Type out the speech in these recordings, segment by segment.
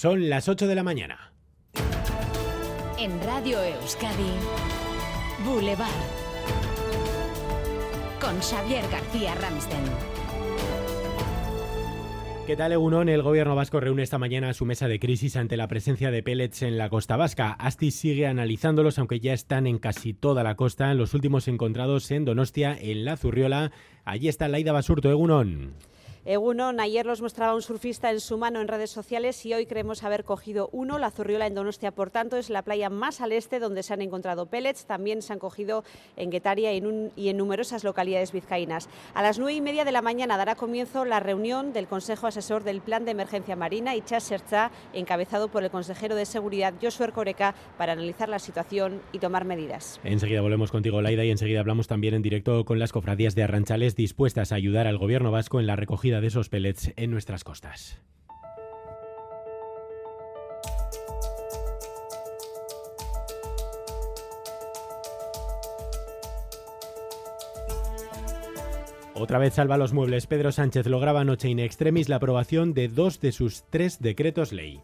Son las 8 de la mañana. En Radio Euskadi, Boulevard. Con Xavier García Ramsten. ¿Qué tal, Egunon? El gobierno vasco reúne esta mañana su mesa de crisis ante la presencia de pellets en la costa vasca. Asti sigue analizándolos, aunque ya están en casi toda la costa. Los últimos encontrados en Donostia, en La Zurriola. Allí está Laida Basurto, Egunon. Egunon, ayer los mostraba un surfista en su mano en redes sociales y hoy creemos haber cogido uno, la Zurriola en Donostia, por tanto es la playa más al este donde se han encontrado pellets, también se han cogido en Guetaria y en, numerosas localidades vizcaínas. A las nueve y media de la mañana dará comienzo la reunión del Consejo Asesor del Plan de Emergencia Marina, Ichas Sercha, encabezado por el consejero de Seguridad, Josué Coreca, para analizar la situación y tomar medidas. Enseguida volvemos contigo, Laida, y enseguida hablamos también en directo con las cofradías de Arranchales dispuestas a ayudar al gobierno vasco en la recogida de esos pellets en nuestras costas. Otra vez salva los muebles. Pedro Sánchez lograba anoche in extremis la aprobación de dos de sus tres decretos ley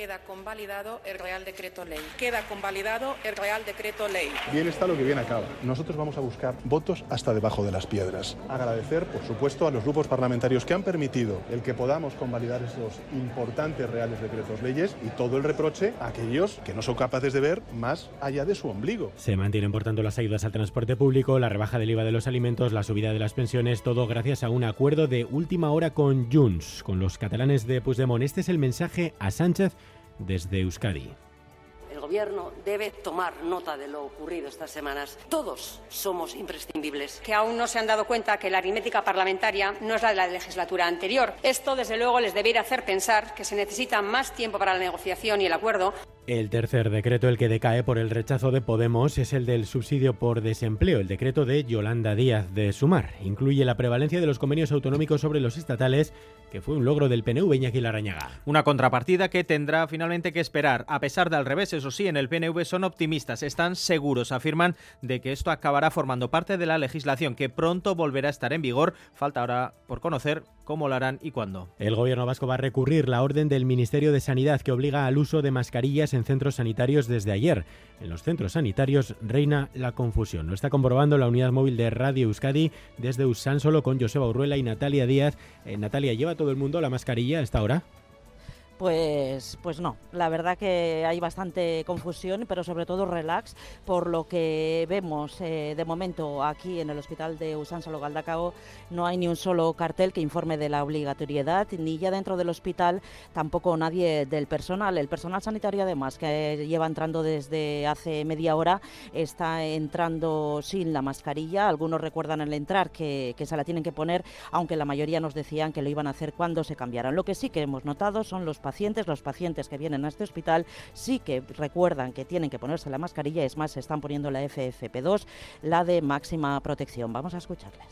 queda convalidado el Real Decreto Ley. Queda convalidado el Real Decreto Ley. Bien está lo que bien acaba. Nosotros vamos a buscar votos hasta debajo de las piedras. Agradecer, por supuesto, a los grupos parlamentarios que han permitido el que podamos convalidar esos importantes Reales Decretos Leyes y todo el reproche a aquellos que no son capaces de ver más allá de su ombligo. Se mantienen, por tanto, las ayudas al transporte público, la rebaja del IVA de los alimentos, la subida de las pensiones, todo gracias a un acuerdo de última hora con Junts, con los catalanes de Puigdemont. Este es el mensaje a Sánchez desde Euskadi. El gobierno debe tomar nota de lo ocurrido estas semanas. Todos somos imprescindibles. Que aún no se han dado cuenta que la aritmética parlamentaria no es la de la legislatura anterior. Esto, desde luego, les debería hacer pensar que se necesita más tiempo para la negociación y el acuerdo. El tercer decreto, el que decae por el rechazo de Podemos, es el del subsidio por desempleo, el decreto de Yolanda Díaz de Sumar. Incluye la prevalencia de los convenios autonómicos sobre los estatales, que fue un logro del PNV Iñaki Larañaga. Una contrapartida que tendrá finalmente que esperar. A pesar del revés, eso sí, en el PNV son optimistas, están seguros, afirman de que esto acabará formando parte de la legislación que pronto volverá a estar en vigor. Falta ahora por conocer cómo lo harán y cuándo. El gobierno vasco va a recurrir la orden del Ministerio de Sanidad que obliga al uso de mascarillas en centros sanitarios desde ayer. En los centros sanitarios reina la confusión. Lo está comprobando la unidad móvil de Radio Euskadi desde Solo con Joseba Urruela y Natalia Díaz. Eh, Natalia, ¿lleva todo el mundo la mascarilla a esta hora? Pues, pues no, la verdad que hay bastante confusión, pero sobre todo relax, por lo que vemos eh, de momento aquí en el hospital de Usánsolo Galdacao no hay ni un solo cartel que informe de la obligatoriedad, ni ya dentro del hospital tampoco nadie del personal. El personal sanitario además, que lleva entrando desde hace media hora, está entrando sin la mascarilla. Algunos recuerdan al entrar que, que se la tienen que poner, aunque la mayoría nos decían que lo iban a hacer cuando se cambiaran. Lo que sí que hemos notado son los pacientes, los pacientes que vienen a este hospital sí que recuerdan que tienen que ponerse la mascarilla, es más, se están poniendo la FFP2, la de máxima protección. Vamos a escucharles.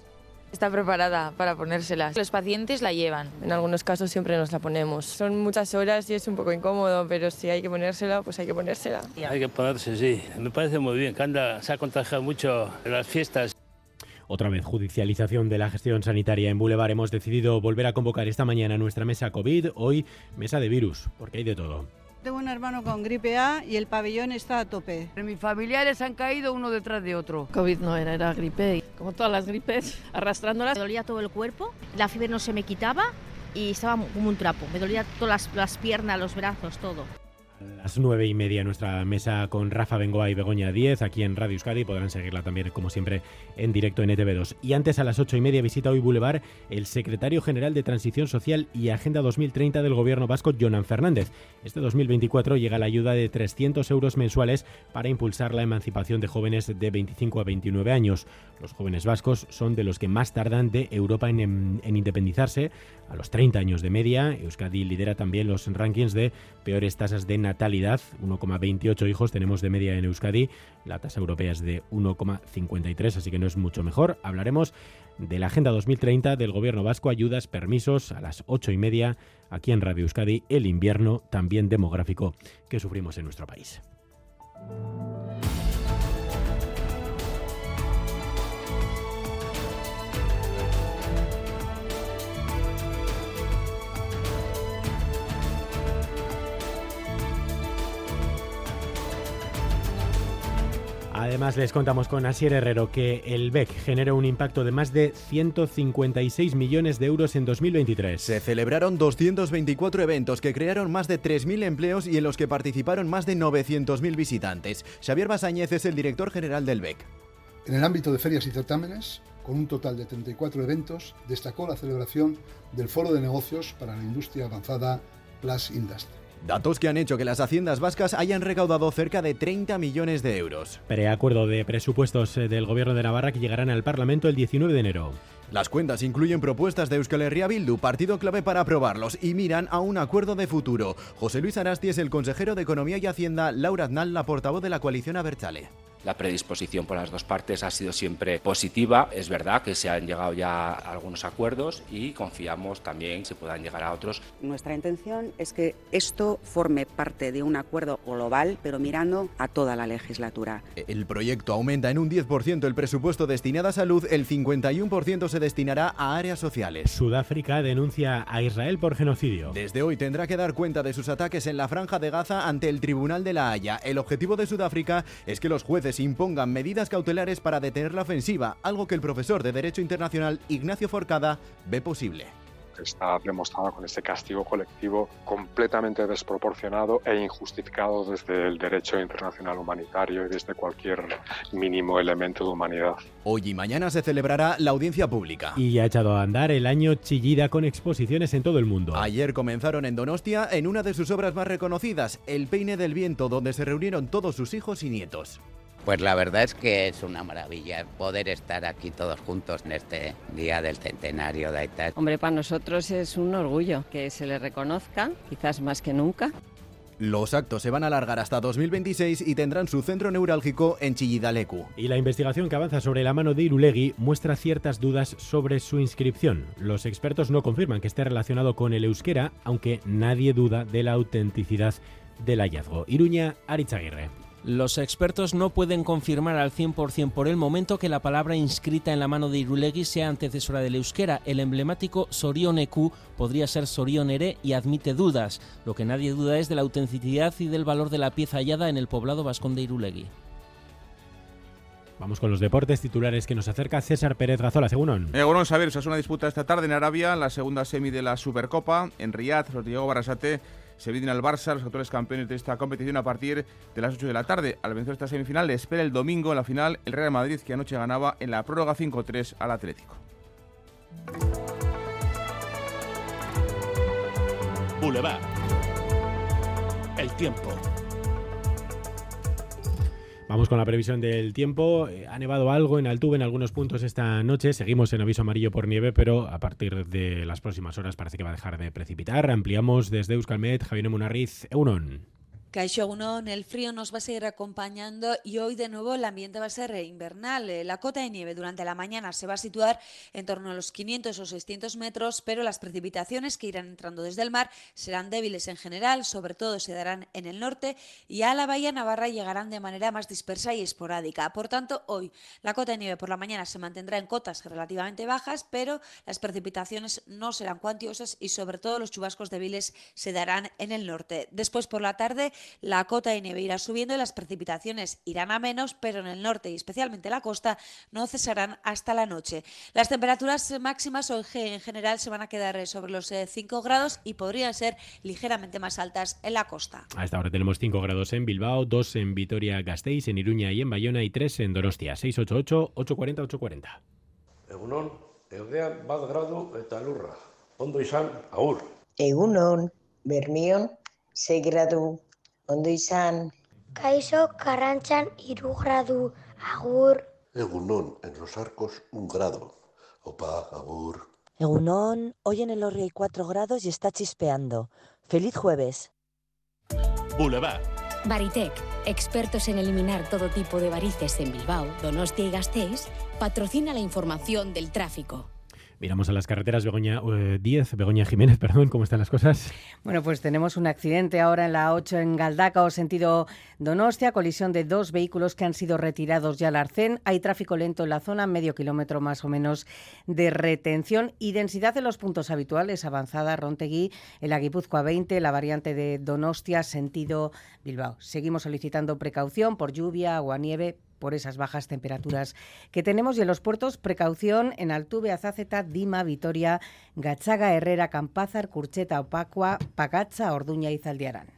Está preparada para ponérsela. Los pacientes la llevan. En algunos casos siempre nos la ponemos. Son muchas horas y es un poco incómodo, pero si hay que ponérsela, pues hay que ponérsela. Hay que ponerse, sí. Me parece muy bien. Canda se ha contagiado mucho en las fiestas. Otra vez, judicialización de la gestión sanitaria en Boulevard. Hemos decidido volver a convocar esta mañana nuestra mesa COVID, hoy mesa de virus, porque hay de todo. Tengo un hermano con gripe A y el pabellón está a tope. Mis familiares han caído uno detrás de otro. COVID no era, era gripe. Como todas las gripes, arrastrándolas. Me dolía todo el cuerpo, la fiebre no se me quitaba y estaba como un trapo. Me dolía todas las, las piernas, los brazos, todo las nueve y media nuestra mesa con Rafa Bengoa y Begoña 10 aquí en Radio Euskadi. Podrán seguirla también, como siempre, en directo en ETV2. Y antes, a las ocho y media, visita hoy Boulevard el secretario general de Transición Social y Agenda 2030 del Gobierno vasco, Jonan Fernández. Este 2024 llega la ayuda de 300 euros mensuales para impulsar la emancipación de jóvenes de 25 a 29 años. Los jóvenes vascos son de los que más tardan de Europa en, en independizarse. A los 30 años de media, Euskadi lidera también los rankings de peores tasas de natalidad, 1,28 hijos tenemos de media en Euskadi, la tasa europea es de 1,53, así que no es mucho mejor. Hablaremos de la Agenda 2030 del Gobierno Vasco, ayudas, permisos a las 8 y media aquí en Radio Euskadi, el invierno también demográfico que sufrimos en nuestro país. Además, les contamos con Asier Herrero que el BEC generó un impacto de más de 156 millones de euros en 2023. Se celebraron 224 eventos que crearon más de 3.000 empleos y en los que participaron más de 900.000 visitantes. Xavier Basáñez es el director general del BEC. En el ámbito de ferias y certámenes, con un total de 34 eventos, destacó la celebración del Foro de Negocios para la Industria Avanzada Plus Industry. Datos que han hecho que las haciendas vascas hayan recaudado cerca de 30 millones de euros. Preacuerdo de presupuestos eh, del Gobierno de Navarra que llegarán al Parlamento el 19 de enero. Las cuentas incluyen propuestas de Euskal Herria Bildu, partido clave para aprobarlos, y miran a un acuerdo de futuro. José Luis Arasti es el consejero de Economía y Hacienda, Laura Aznal, la portavoz de la coalición Abertzale. La predisposición por las dos partes ha sido siempre positiva. Es verdad que se han llegado ya a algunos acuerdos y confiamos también que se puedan llegar a otros. Nuestra intención es que esto forme parte de un acuerdo global, pero mirando a toda la legislatura. El proyecto aumenta en un 10% el presupuesto destinado a salud, el 51% se destinará a áreas sociales. Sudáfrica denuncia a Israel por genocidio. Desde hoy tendrá que dar cuenta de sus ataques en la franja de Gaza ante el Tribunal de la Haya. El objetivo de Sudáfrica es que los jueces impongan medidas cautelares para detener la ofensiva, algo que el profesor de Derecho Internacional Ignacio Forcada ve posible está demostrado con este castigo colectivo completamente desproporcionado e injustificado desde el derecho internacional humanitario y desde cualquier mínimo elemento de humanidad. Hoy y mañana se celebrará la audiencia pública. Y ha echado a andar el año Chillida con exposiciones en todo el mundo. Ayer comenzaron en Donostia en una de sus obras más reconocidas, El peine del viento, donde se reunieron todos sus hijos y nietos. Pues la verdad es que es una maravilla poder estar aquí todos juntos en este día del centenario de Aita. Hombre, para nosotros es un orgullo que se le reconozca, quizás más que nunca. Los actos se van a alargar hasta 2026 y tendrán su centro neurálgico en Chillidalecu. Y la investigación que avanza sobre la mano de Irulegui muestra ciertas dudas sobre su inscripción. Los expertos no confirman que esté relacionado con el euskera, aunque nadie duda de la autenticidad del hallazgo. Iruña Arichaguirre. Los expertos no pueden confirmar al 100% por el momento que la palabra inscrita en la mano de Irulegui sea antecesora del euskera. El emblemático Sorioneku podría ser Sorionere y admite dudas. Lo que nadie duda es de la autenticidad y del valor de la pieza hallada en el poblado vascón de Irulegui. Vamos con los deportes titulares que nos acerca César Pérez Gazola, según Egunon Saber, es una disputa esta tarde en Arabia, la segunda semi de la Supercopa. En Riyadh, Diego Barrasate se miden al Barça, los actuales campeones de esta competición, a partir de las 8 de la tarde. Al vencer esta semifinal, le espera el domingo en la final el Real Madrid, que anoche ganaba en la prórroga 5-3 al Atlético. Boulevard. El tiempo. Vamos con la previsión del tiempo. Eh, ha nevado algo en Altuve en algunos puntos esta noche. Seguimos en aviso amarillo por nieve, pero a partir de las próximas horas parece que va a dejar de precipitar. Ampliamos desde Euskalmet, Javier Munarriz, Eunon. Caixo 1, el frío nos va a seguir acompañando y hoy de nuevo el ambiente va a ser invernal. Eh, la cota de nieve durante la mañana se va a situar en torno a los 500 o 600 metros, pero las precipitaciones que irán entrando desde el mar serán débiles en general, sobre todo se darán en el norte y a la bahía Navarra llegarán de manera más dispersa y esporádica. Por tanto, hoy la cota de nieve por la mañana se mantendrá en cotas relativamente bajas, pero las precipitaciones no serán cuantiosas y sobre todo los chubascos débiles se darán en el norte. Después por la tarde la cota de nieve irá subiendo y las precipitaciones irán a menos, pero en el norte y especialmente la costa no cesarán hasta la noche. Las temperaturas máximas hoy en general se van a quedar sobre los 5 eh, grados y podrían ser ligeramente más altas en la costa. A esta hora tenemos 5 grados en Bilbao, 2 en Vitoria-Gasteiz, en Iruña y en Bayona y 3 en Donostia. 688-840-840. Egunon, eudean bat gradu eta lurra. Ondo izan, aur. Egunon, bermion, 6 gradu Ondo izan. Kaixo Karrantzan iru gradu, agur. Egunon, en los arcos un grado. Opa, agur. Egunon, hoy en el Orri hay cuatro grados y está chispeando. ¡Feliz jueves! Boulevard. Baritec, expertos en eliminar todo tipo de varices en Bilbao, Donostia y Gasteiz, patrocina la información del tráfico. Miramos a las carreteras Begoña 10, eh, Begoña Jiménez, perdón, ¿cómo están las cosas? Bueno, pues tenemos un accidente ahora en la 8 en Galdacao, sentido Donostia, colisión de dos vehículos que han sido retirados ya al arcén. Hay tráfico lento en la zona, medio kilómetro más o menos de retención y densidad en los puntos habituales, avanzada Rontegui, el Aguipuzcoa 20, la variante de Donostia, sentido Bilbao. Seguimos solicitando precaución por lluvia, agua, nieve, por esas bajas temperaturas que tenemos y en los puertos precaución en Altuve, Azaceta, Dima, Vitoria, Gachaga, Herrera, Campázar, Curcheta, Opacua, Pagacha, Orduña y Zaldiarán.